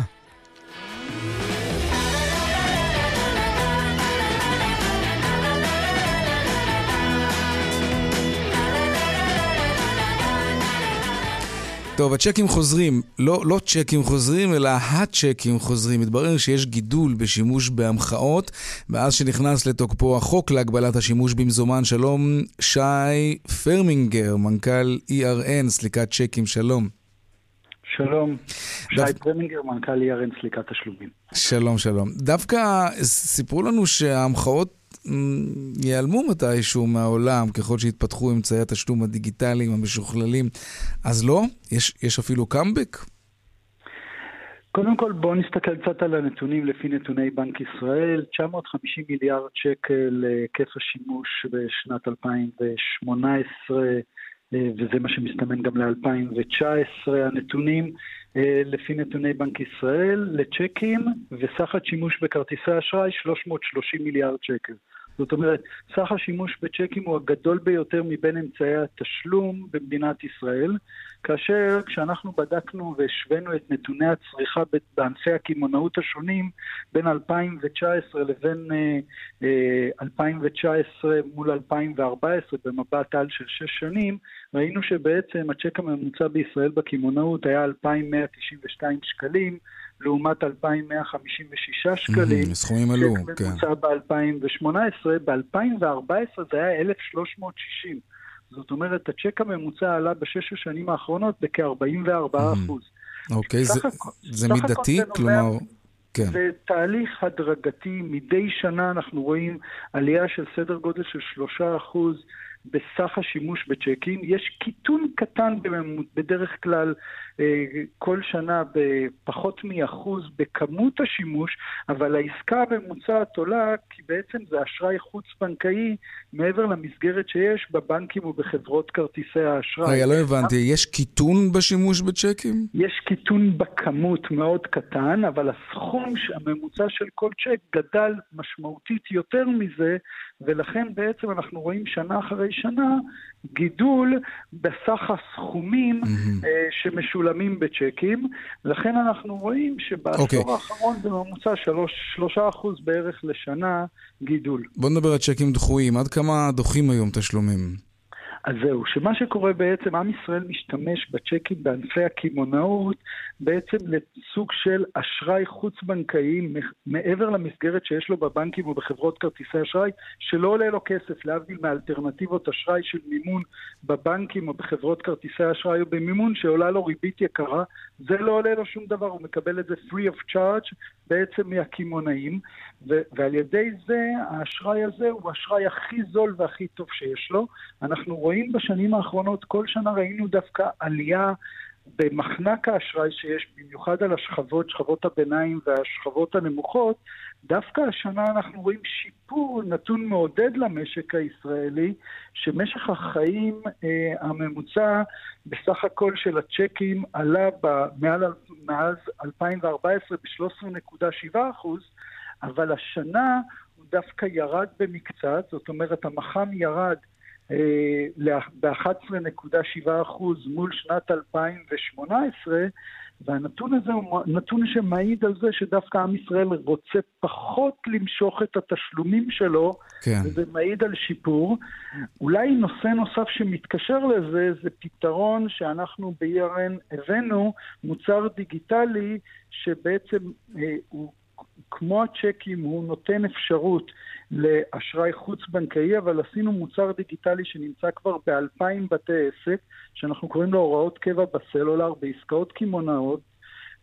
טוב, הצ'קים חוזרים, לא, לא צ'קים חוזרים, אלא הצ'קים חוזרים. מתברר שיש גידול בשימוש בהמחאות מאז שנכנס לתוקפו החוק להגבלת השימוש במזומן. שלום, שי פרמינגר, מנכ"ל ERN, סליקת צ'קים, שלום. שלום, שי פרמינגר, מנכ"ל ERN, סליקת תשלומים. שלום, שלום. דווקא סיפרו לנו שההמחאות ייעלמו מתישהו מהעולם ככל שיתפתחו אמצעי התשלום הדיגיטליים המשוכללים. אז לא? יש, יש אפילו קאמבק? קודם כל בואו נסתכל קצת על הנתונים לפי נתוני בנק ישראל, 950 מיליארד שקל היקף השימוש בשנת 2018 אה, וזה מה שמסתמן גם ל-2019. הנתונים אה, לפי נתוני בנק ישראל לצ'קים וסך השימוש בכרטיסי אשראי 330 מיליארד שקל. זאת אומרת, סך השימוש בצ'קים הוא הגדול ביותר מבין אמצעי התשלום במדינת ישראל, כאשר כשאנחנו בדקנו והשווינו את נתוני הצריכה בענפי הקמעונאות השונים בין 2019 לבין uh, uh, 2019 מול 2014 במבט על של שש שנים, ראינו שבעצם הצ'ק הממוצע בישראל בקמעונאות היה 2,192 שקלים, לעומת 2,156 שקלים. סכומים עלו, כן. ממוצע ב-2018, ב-2014 זה היה 1,360. זאת אומרת, הצ'ק הממוצע עלה בשש השנים האחרונות בכ-44 אחוז. אוקיי, זה, מידתי? כלומר... כן. זה תהליך הדרגתי, מדי שנה אנחנו רואים עלייה של סדר גודל של שלושה אחוז בסך השימוש בצ'קים. יש קיטון קטן בדרך כלל כל שנה בפחות מאחוז בכמות השימוש, אבל העסקה הממוצעת עולה כי בעצם זה אשראי חוץ-בנקאי מעבר למסגרת שיש בבנקים ובחברות כרטיסי האשראי. רגע, לא הבנתי, יש קיטון בשימוש בצ'קים? יש קיטון בכמות מאוד קטן, אבל הסכום הממוצע של כל צ'ק גדל משמעותית יותר מזה, ולכן בעצם אנחנו רואים שנה אחרי שנה גידול בסך הסכומים mm-hmm. שמשולמים בצ'קים, לכן אנחנו רואים שבעשור okay. אוקיי. האחרון בממוצע 3% בערך לשנה גידול. בוא נדבר על צ'קים דחויים, עד כמה דוחים היום תשלומים? אז זהו, שמה שקורה בעצם, עם ישראל משתמש בצ'קים בענפי הקמעונאות בעצם לסוג של אשראי חוץ-בנקאי מעבר למסגרת שיש לו בבנקים ובחברות כרטיסי אשראי, שלא עולה לו כסף, להבדיל מאלטרנטיבות אשראי של מימון בבנקים או בחברות כרטיסי אשראי או במימון שעולה לו ריבית יקרה, זה לא עולה לו שום דבר, הוא מקבל את זה free of charge בעצם מהקמעונאים, ועל ידי זה האשראי הזה הוא האשראי הכי זול והכי טוב שיש לו. אנחנו רואים בשנים האחרונות, כל שנה ראינו דווקא עלייה במחנק האשראי שיש, במיוחד על השכבות, שכבות הביניים והשכבות הנמוכות, דווקא השנה אנחנו רואים שיפור נתון מעודד למשק הישראלי, שמשך החיים אה, הממוצע בסך הכל של הצ'קים עלה מעל, מאז 2014 ב-13.7 אחוז, אבל השנה הוא דווקא ירד במקצת, זאת אומרת המח"מ ירד ב-11.7% מול שנת 2018, והנתון הזה הוא נתון שמעיד על זה שדווקא עם ישראל רוצה פחות למשוך את התשלומים שלו, כן. וזה מעיד על שיפור. אולי נושא נוסף שמתקשר לזה, זה פתרון שאנחנו ב-ERN הבאנו, מוצר דיגיטלי שבעצם אה, הוא כמו הצ'קים, הוא נותן אפשרות לאשראי חוץ-בנקאי, אבל עשינו מוצר דיגיטלי שנמצא כבר באלפיים בתי עסק, שאנחנו קוראים לו הוראות קבע בסלולר, בעסקאות קמעונאות,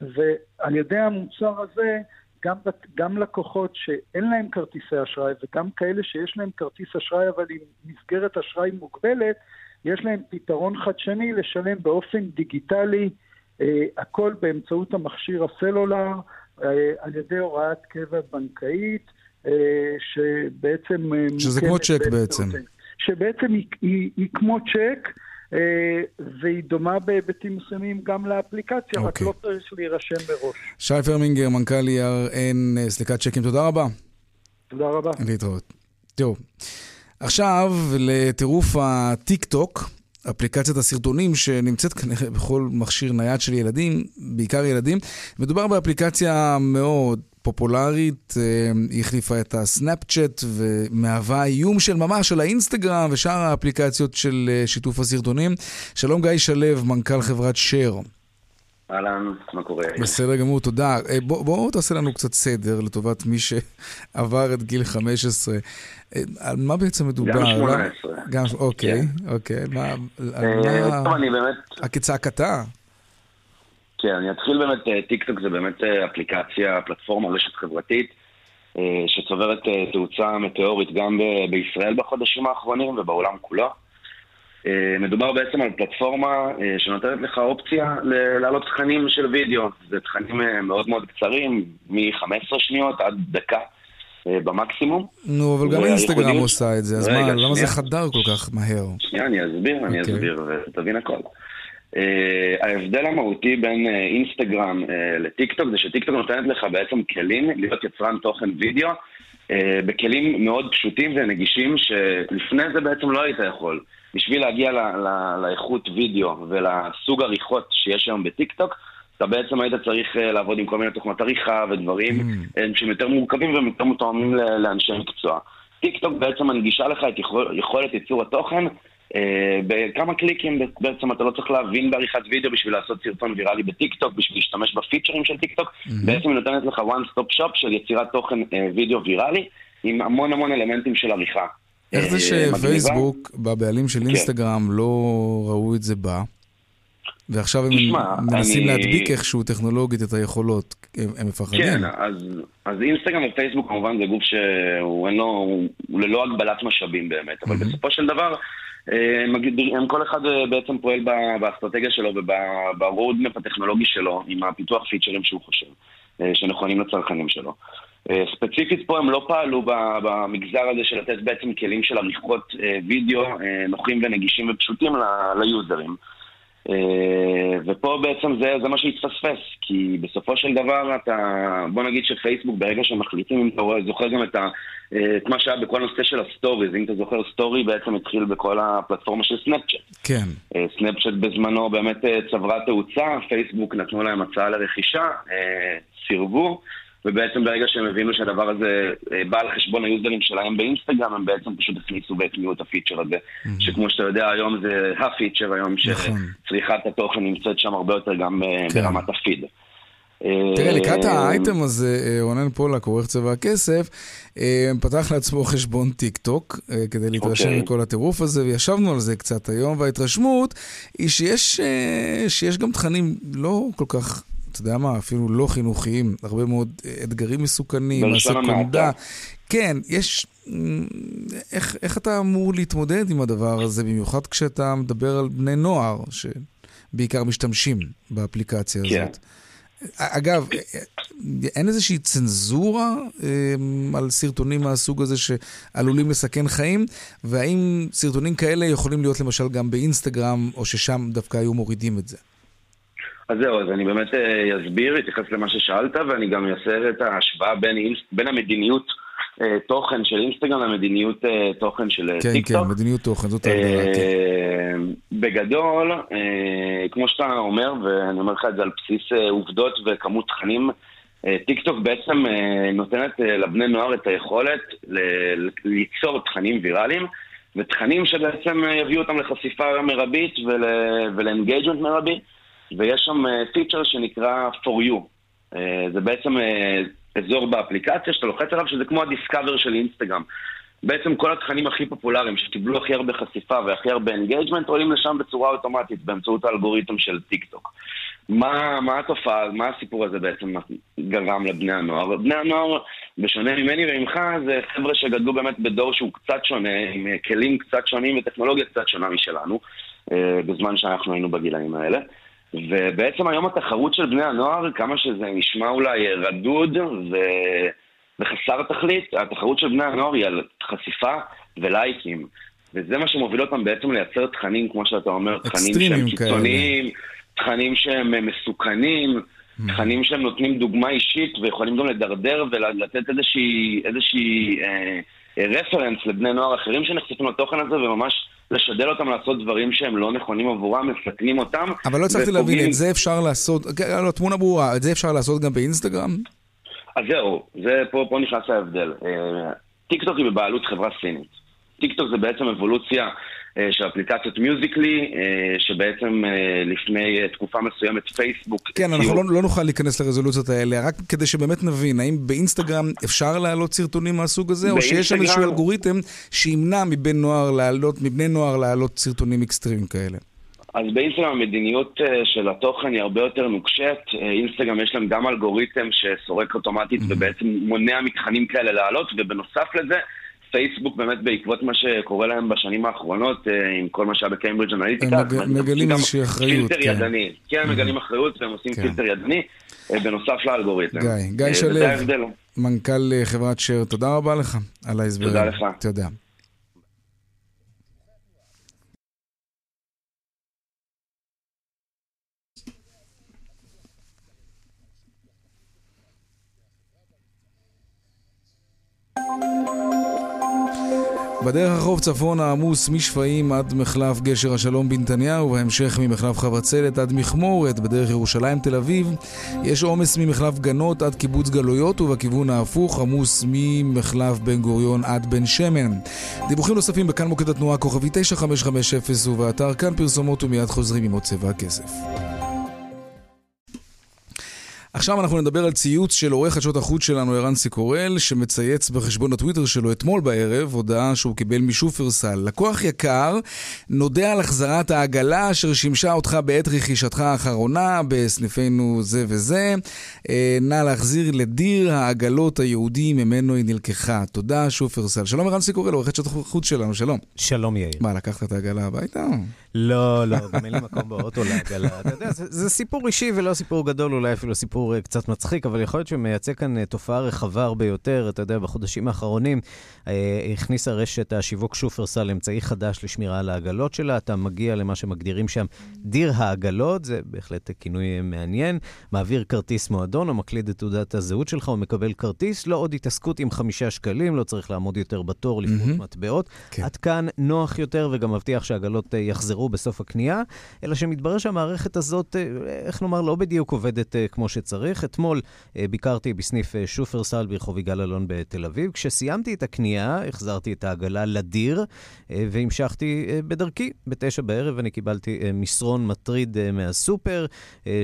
ועל ידי המוצר הזה, גם, גם לקוחות שאין להם כרטיסי אשראי וגם כאלה שיש להם כרטיס אשראי אבל עם מסגרת אשראי מוגבלת, יש להם פתרון חדשני לשלם באופן דיגיטלי אה, הכל באמצעות המכשיר הסלולר, על ידי הוראת קבע בנקאית, אה, שבעצם... אה, שזה כמו צ'ק בעצם. שבעצם היא, היא, היא כמו צ'ק, והיא דומה בהיבטים מסוימים גם לאפליקציה, okay. רק אוקיי. לא צריך להירשם מראש. שי פרמינגר, מנכ"ל ERN, סליקת צ'קים, תודה רבה. תודה רבה. להתראות. טוב, עכשיו לטירוף הטיק טוק. אפליקציית הסרטונים שנמצאת כנראה בכל מכשיר נייד של ילדים, בעיקר ילדים. מדובר באפליקציה מאוד פופולרית, אה, היא החליפה את הסנאפצ'אט ומהווה איום של ממש על האינסטגרם ושאר האפליקציות של אה, שיתוף הסרטונים. שלום גיא שלו, מנכ"ל חברת שר. אהלן, מה קורה? בסדר גמור, תודה. אה, בוא, בוא תעשה לנו קצת סדר לטובת מי שעבר את גיל 15. אה, על מה בעצם מדובר? גם 18. גם, אוקיי, כן. אוקיי. מה, על אה, מה... טוב, אני באמת... הכצעקתה? כן, אני אתחיל באמת, טיקטוק זה באמת אפליקציה, פלטפורמה, רשת חברתית, שצוברת תאוצה מטאורית גם בישראל בחודשים האחרונים ובעולם כולו. אה, מדובר בעצם על פלטפורמה אה, שנותנת לך אופציה להעלות תכנים של וידאו. זה תכנים אה, מאוד מאוד קצרים, מ-15 שניות עד דקה במקסימום. נו, אבל גם אינסטגרם עושה את זה, אז מה, למה זה חדר כל כך מהר? שנייה, אני אסביר, אני אוקיי. אסביר, ותבין הכל. ההבדל המהותי בין אינסטגרם לטיקטוק זה שטיקטוק נותנת לך בעצם כלים להיות יצרן תוכן וידאו בכלים מאוד פשוטים ונגישים שלפני זה בעצם לא היית יכול. בשביל להגיע ל, ל, לאיכות וידאו ולסוג עריכות שיש היום בטיקטוק, אתה בעצם היית צריך אה, לעבוד עם כל מיני תוכנות עריכה ודברים mm. שהם יותר מורכבים והם יותר מותאמים לאנשי מקצוע. טיקטוק בעצם מנגישה לך את יכול, יכולת ייצור התוכן אה, בכמה קליקים, בעצם אתה לא צריך להבין בעריכת וידאו בשביל לעשות סרטון ויראלי בטיקטוק, בשביל להשתמש בפיצ'רים של טיקטוק, mm-hmm. בעצם היא נותנת לך one stop shop של יצירת תוכן אה, וידאו ויראלי, עם המון המון אלמנטים של עריכה. איך זה אה, שפייסבוק, הבעלים של כן. אינסטגרם, לא ראו את זה בא? ועכשיו הם מנסים להדביק איכשהו טכנולוגית את היכולות, הם מפחדים. כן, אז, אז אינסטגרם ופייסבוק כמובן זה גוף שהוא אין לו, הוא ללא הגבלת משאבים באמת, אבל בסופו של דבר, אה, הם כל אחד אה, בעצם פועל באסטרטגיה שלו וב roadmap הטכנולוגי שלו, עם הפיתוח פיצ'רים שהוא חושב, שנכונים לצרכנים שלו. אה, ספציפית פה הם לא פעלו במגזר הזה של לתת בעצם כלים של עריכות אה, וידאו אה, נוחים ונגישים ופשוטים ליוזרים. ופה בעצם זה, זה מה שהתפספס, כי בסופו של דבר אתה, בוא נגיד שפייסבוק ברגע שהם מחליטים, אם אתה זוכר גם את, ה, את מה שהיה בכל הנושא של הסטוריז, אם אתה זוכר סטורי בעצם התחיל בכל הפלטפורמה של סנאפצ'אט. כן. סנאפצ'אט בזמנו באמת צברה תאוצה, פייסבוק נתנו להם הצעה לרכישה, סירבו. ובעצם ברגע שהם הבינו שהדבר הזה אה, בא על חשבון היוזרים שלהם באינסטגרם, הם בעצם פשוט הכניסו והטמיעו את הפיצ'ר הזה. Mm-hmm. שכמו שאתה יודע, היום זה הפיצ'ר היום, נכון. שצריכת התוכן נמצאת שם הרבה יותר גם אה, כן. ברמת הפיד. תראה, לקראת אה, האייטם הזה, רונן פולק, עורך צבע הכסף, פתח לעצמו חשבון טיק טוק כדי להתרשם okay. אוקיי. מכל הטירוף הזה, וישבנו על זה קצת היום, וההתרשמות היא שיש, שיש גם תכנים לא כל כך אתה יודע מה, אפילו לא חינוכיים, הרבה מאוד אתגרים מסוכנים, הסקונדה. כן, יש... איך, איך אתה אמור להתמודד עם הדבר הזה, במיוחד כשאתה מדבר על בני נוער, שבעיקר משתמשים באפליקציה כן. הזאת? אגב, אין איזושהי צנזורה אה, על סרטונים מהסוג הזה שעלולים לסכן חיים? והאם סרטונים כאלה יכולים להיות למשל גם באינסטגרם, או ששם דווקא היו מורידים את זה? אז זהו, אז אני באמת אה, אסביר, אתייחס למה ששאלת, ואני גם אעשה את ההשוואה בין, בין המדיניות תוכן של אינסטגרם למדיניות תוכן של כן, טיקטוק. כן, כן, מדיניות תוכן, זאת ההגדרה, כן. בגדול, כמו שאתה אומר, ואני אומר לך את זה על בסיס עובדות וכמות תכנים, טיקטוק בעצם נותנת לבני נוער את היכולת ליצור תכנים ויראליים. ותכנים שבעצם יביאו אותם לחשיפה מרבית ול engagement מרבי, ויש שם פיצ'ר שנקרא For You. זה בעצם אזור באפליקציה שאתה לוחץ עליו, שזה כמו ה Discover של אינסטגרם. בעצם כל התכנים הכי פופולריים שקיבלו הכי הרבה חשיפה והכי הרבה engagement עולים לשם בצורה אוטומטית באמצעות האלגוריתם של טיק טוק. מה, מה התופעה, מה הסיפור הזה בעצם גרם לבני הנוער? בני הנוער, בשונה ממני וממך, זה חבר'ה שגדלו באמת בדור שהוא קצת שונה, עם כלים קצת שונים וטכנולוגיה קצת שונה משלנו, אה, בזמן שאנחנו היינו בגילאים האלה. ובעצם היום התחרות של בני הנוער, כמה שזה נשמע אולי רדוד ו... וחסר תכלית, התחרות של בני הנוער היא על חשיפה ולייקים. וזה מה שמוביל אותם בעצם לייצר תכנים, כמו שאתה אומר, תכנים שהם קיצוניים, תכנים שהם מסוכנים, mm. תכנים שהם נותנים דוגמה אישית ויכולים גם לדרדר ולתת איזושהי, איזושהי אה, רפרנס לבני נוער אחרים שנחשפים לתוכן הזה וממש לשדל אותם לעשות דברים שהם לא נכונים עבורם, מסכנים אותם. אבל לא הצלחתי להבין, את זה אפשר לעשות, לא, תמונה ברורה, את זה אפשר לעשות גם באינסטגרם? אז זהו, זה, פה, פה נכנס ההבדל. אה, טיקטוק היא בבעלות חברה סינית. טיקטוק זה בעצם אבולוציה של אפליקציית מיוזיקלי, אה, שבעצם לפני תקופה מסוימת פייסבוק... כן, אנחנו לא, לא נוכל להיכנס לרזולוציות האלה, רק כדי שבאמת נבין, האם באינסטגרם אפשר להעלות סרטונים מהסוג הזה, או שיש שם איזשהו אלגוריתם שימנע מבן נוער להעלות, מבני נוער להעלות סרטונים אקסטרימיים כאלה? אז באינסטגרם המדיניות אה, של התוכן היא הרבה יותר נוקשת. אה, אינסטגרם יש להם גם אלגוריתם שסורק אוטומטית mm-hmm. ובעצם מונע מתכנים כאלה לעלות, ובנוסף לזה, פייסבוק באמת בעקבות מה שקורה להם בשנים האחרונות, אה, עם כל מה שהיה בקיימברידג' אנליטיקה. הם מגלים איזושהי אחריות, פילטר כן. ידני. כן, הם מגלים אחריות והם עושים כן. פילטר ידני, בנוסף לאלגוריתם. גיא, גיא שלו, מנכ"ל חברת שר, תודה רבה לך על ההסברים. תודה לך. תודה. בדרך החוף צפון העמוס משפעים עד מחלף גשר השלום בנתניהו, ובהמשך ממחלף חבצלת עד מכמורת בדרך ירושלים תל אביב. יש עומס ממחלף גנות עד קיבוץ גלויות, ובכיוון ההפוך עמוס ממחלף בן גוריון עד בן שמן. דיווחים נוספים בכאן מוקד התנועה כוכבי 9550 ובאתר כאן פרסומות ומיד חוזרים עם עוד צבע הכסף. עכשיו אנחנו נדבר על ציוץ של עורך חדשות החוץ שלנו, ערן סיקורל, שמצייץ בחשבון הטוויטר שלו אתמול בערב, הודעה שהוא קיבל משופרסל. לקוח יקר, נודה על החזרת העגלה אשר שימשה אותך בעת רכישתך האחרונה בסניפינו זה וזה. אה, נא להחזיר לדיר העגלות היהודי ממנו היא נלקחה. תודה, שופרסל. שלום ערן סיקורל, עורך חדשות החוץ שלנו, שלום. שלום יאיר. מה, לקחת את העגלה הביתה? לא, לא, גם אין לי מקום באוטו לעגלה. אתה יודע, זה, זה סיפור אישי ולא סיפור גדול, אולי אפילו סיפור uh, קצת מצחיק, אבל יכול להיות שמייצג כאן uh, תופעה רחבה הרבה יותר. אתה יודע, בחודשים האחרונים uh, הכניסה רשת השיווק שופרסל אמצעי חדש לשמירה על העגלות שלה. אתה מגיע למה שמגדירים שם דיר העגלות, זה בהחלט כינוי מעניין. מעביר כרטיס מועדון או מקליד את תעודת הזהות שלך או מקבל כרטיס, לא עוד התעסקות עם חמישה שקלים, לא צריך לעמוד יותר בתור לפרוט mm-hmm. מטבעות. כן. עד כאן נוח יותר וגם מבטיח שהעגלות יחזרו. בסוף הקנייה, אלא שמתברר שהמערכת הזאת, אה, איך נאמר, לא בדיוק עובדת אה, כמו שצריך. אתמול אה, ביקרתי בסניף שופרסל ברחוב יגאל אלון בתל אביב. כשסיימתי את הקנייה, החזרתי את העגלה לדיר והמשכתי בדרכי. בתשע בערב אני קיבלתי מסרון מטריד מהסופר,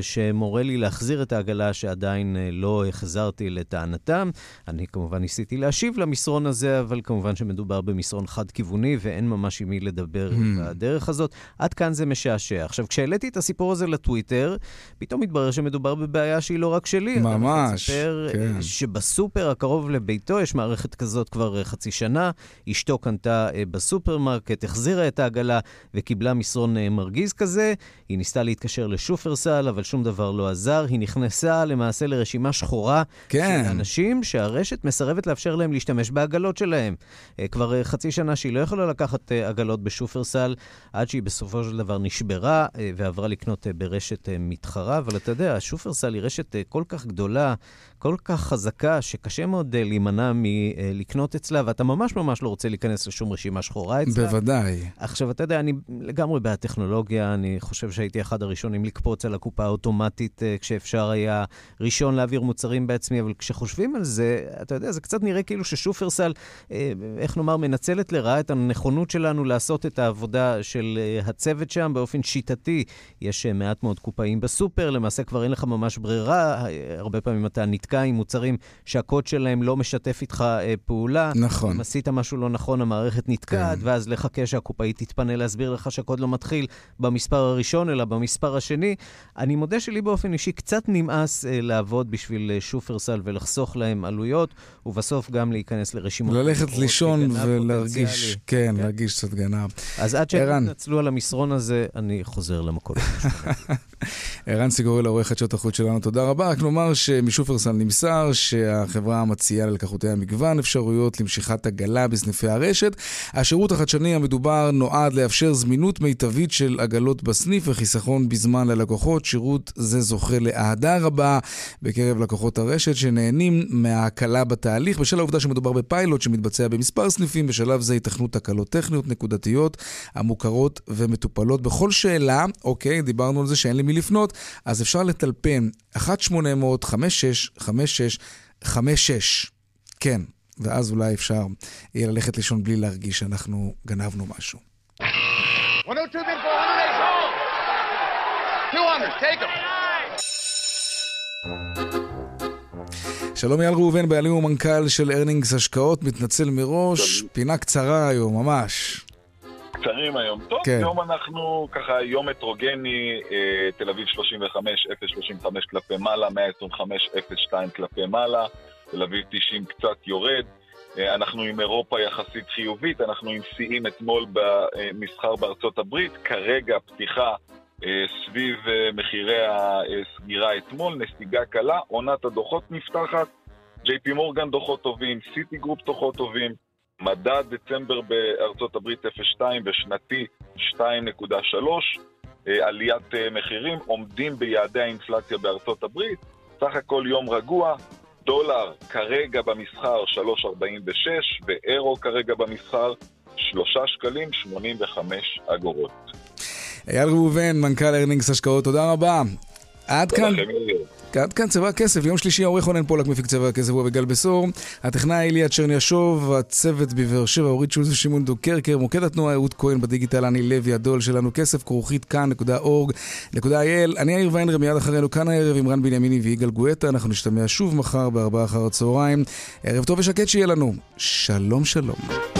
שמורה לי להחזיר את העגלה שעדיין לא החזרתי לטענתם. אני כמובן ניסיתי להשיב למסרון הזה, אבל כמובן שמדובר במסרון חד-כיווני ואין ממש עם מי לדבר hmm. בדרך הזאת. עד כאן זה משעשע. עכשיו, כשהעליתי את הסיפור הזה לטוויטר, פתאום התברר שמדובר בבעיה שהיא לא רק שלי. ממש, מספר אה, כן. שבסופר הקרוב לביתו יש מערכת כזאת כבר אה, חצי שנה. אשתו קנתה אה, בסופרמרקט, החזירה את העגלה וקיבלה מסרון מרגיז כזה. היא ניסתה להתקשר לשופרסל, אבל שום דבר לא עזר. היא נכנסה למעשה לרשימה שחורה כן. של אנשים שהרשת מסרבת לאפשר להם להשתמש בעגלות שלהם. כבר חצי שנה שהיא לא יכולה לקחת עגלות בשופרסל, עד שהיא בסופו של דבר נשברה ועברה לקנות ברשת מתחרה. אבל אתה יודע, שופרסל היא רשת כל כך גדולה, כל כך חזקה, שקשה מאוד להימנע מלקנות אצלה, ואתה ממש ממש לא רוצה להיכנס לשום רשימה שחורה אצלה. בוודאי. עכשיו, אתה יודע, אני לגמרי בעד טכנולוגיה, אני חושב שהייתי אחד הראשונים לקפוץ על הקופה האוטומטית כשאפשר היה ראשון להעביר מוצרים בעצמי, אבל כשחושבים על זה, אתה יודע, זה קצת נראה כאילו ששופרסל, איך נאמר, מנצלת לרעה את הנכונות שלנו לעשות את העבודה של הצוות שם באופן שיטתי. יש מעט מאוד קופאים בסופר, למעשה כבר אין לך ממש ברירה, הרבה פעמים אתה נתקע עם מוצרים שהקוד שלהם לא משתף איתך אה, פעולה. נכון. אם עשית משהו לא נכון, המערכת נתקעת, כן. ואז לחכה שהקופאית תתפנה להסביר לך שהקוד לא מתחיל במספר הראשון, אלא במספר השני. אני מודה שלי באופן אישי קצת נמאס אה, לעבוד בשביל אה, שופרסל ולחסוך להם עלויות, ובסוף גם להיכנס לרשימות. ללכת לישון ולהרגיש, כן, כן, להרגיש קצת גנב. אז עד שהם יתנצלו על המסרון הזה, אני חוזר למקום. ערן סיגורי לעורך חדשות החוץ שלנו, תודה רבה. רק נאמר שמשופרסל נמסר שהחברה מציעה ללקחותיה מגוון אפשרויות למשיכת עגלה בסניפי הרשת. השירות החדשני המדובר נועד לאפשר זמינות מיטבית של עגלות בסניף וחיסכון בזמן ללקוחות. שירות זה זוכה לאהדה רבה בקרב לקוחות הרשת שנהנים מההקלה בתהליך בשל העובדה שמדובר בפיילוט שמתבצע במספר סניפים. בשלב זה ייתכנו תקלות טכניות נקודתיות המוכרות ומטופלות. בכל שאלה, אוקיי, דיברנו על זה שאין למי לפנות, אז אפשר לטלפן 1-800-565656. כן, ואז אולי אפשר יהיה ללכת לישון בלי להרגיש שאנחנו גנבנו משהו. 102, 200, take them. שלום אייל ראובן, בעלים ומנכ"ל של ארנינגס השקעות, מתנצל מראש, פינה קצרה היום, ממש. קצרים היום. טוב, כן. היום אנחנו ככה יום הטרוגני, אה, תל אביב 35, 035 כלפי מעלה, 125, 02 כלפי מעלה, תל אביב 90 קצת יורד. אה, אנחנו עם אירופה יחסית חיובית, אנחנו עם שיאים אתמול במסחר בארצות הברית, כרגע פתיחה אה, סביב אה, מחירי הסגירה אתמול, נסיגה קלה, עונת הדוחות נפתחת, ג'יי פי מורגן דוחות טובים, סיטי גרופ דוחות טובים, מדד דצמבר בארצות הברית 0.2 ושנתי 2.3, אה, עליית מחירים, עומדים ביעדי האינפלציה בארצות הברית, סך הכל יום רגוע, דולר כרגע במסחר 3.46 ואירו כרגע במסחר 3 שקלים 85 אגורות. אייל ראובן, מנכ"ל ארנינגס השקעות, תודה רבה. עד כאן. עד כאן צבע הכסף, יום שלישי העורך רונן פולק מפיק צבע הכסף הוא אביגל בשור, הטכנאי אליה צ'רניאשוב, הצוות בבאר שבע, אורית שולס ושמעון דוקרקר, מוקד התנועה אהוד כהן בדיגיטל, אני לוי הדוא"ל שלנו, כסף כרוכית כאן.org.il, אני יאיר ויינרב, מיד אחרינו כאן הערב עם רן בנימיני ויגאל גואטה, אנחנו נשתמע שוב מחר בארבעה אחר הצהריים. ערב טוב ושקט שיהיה לנו, שלום שלום.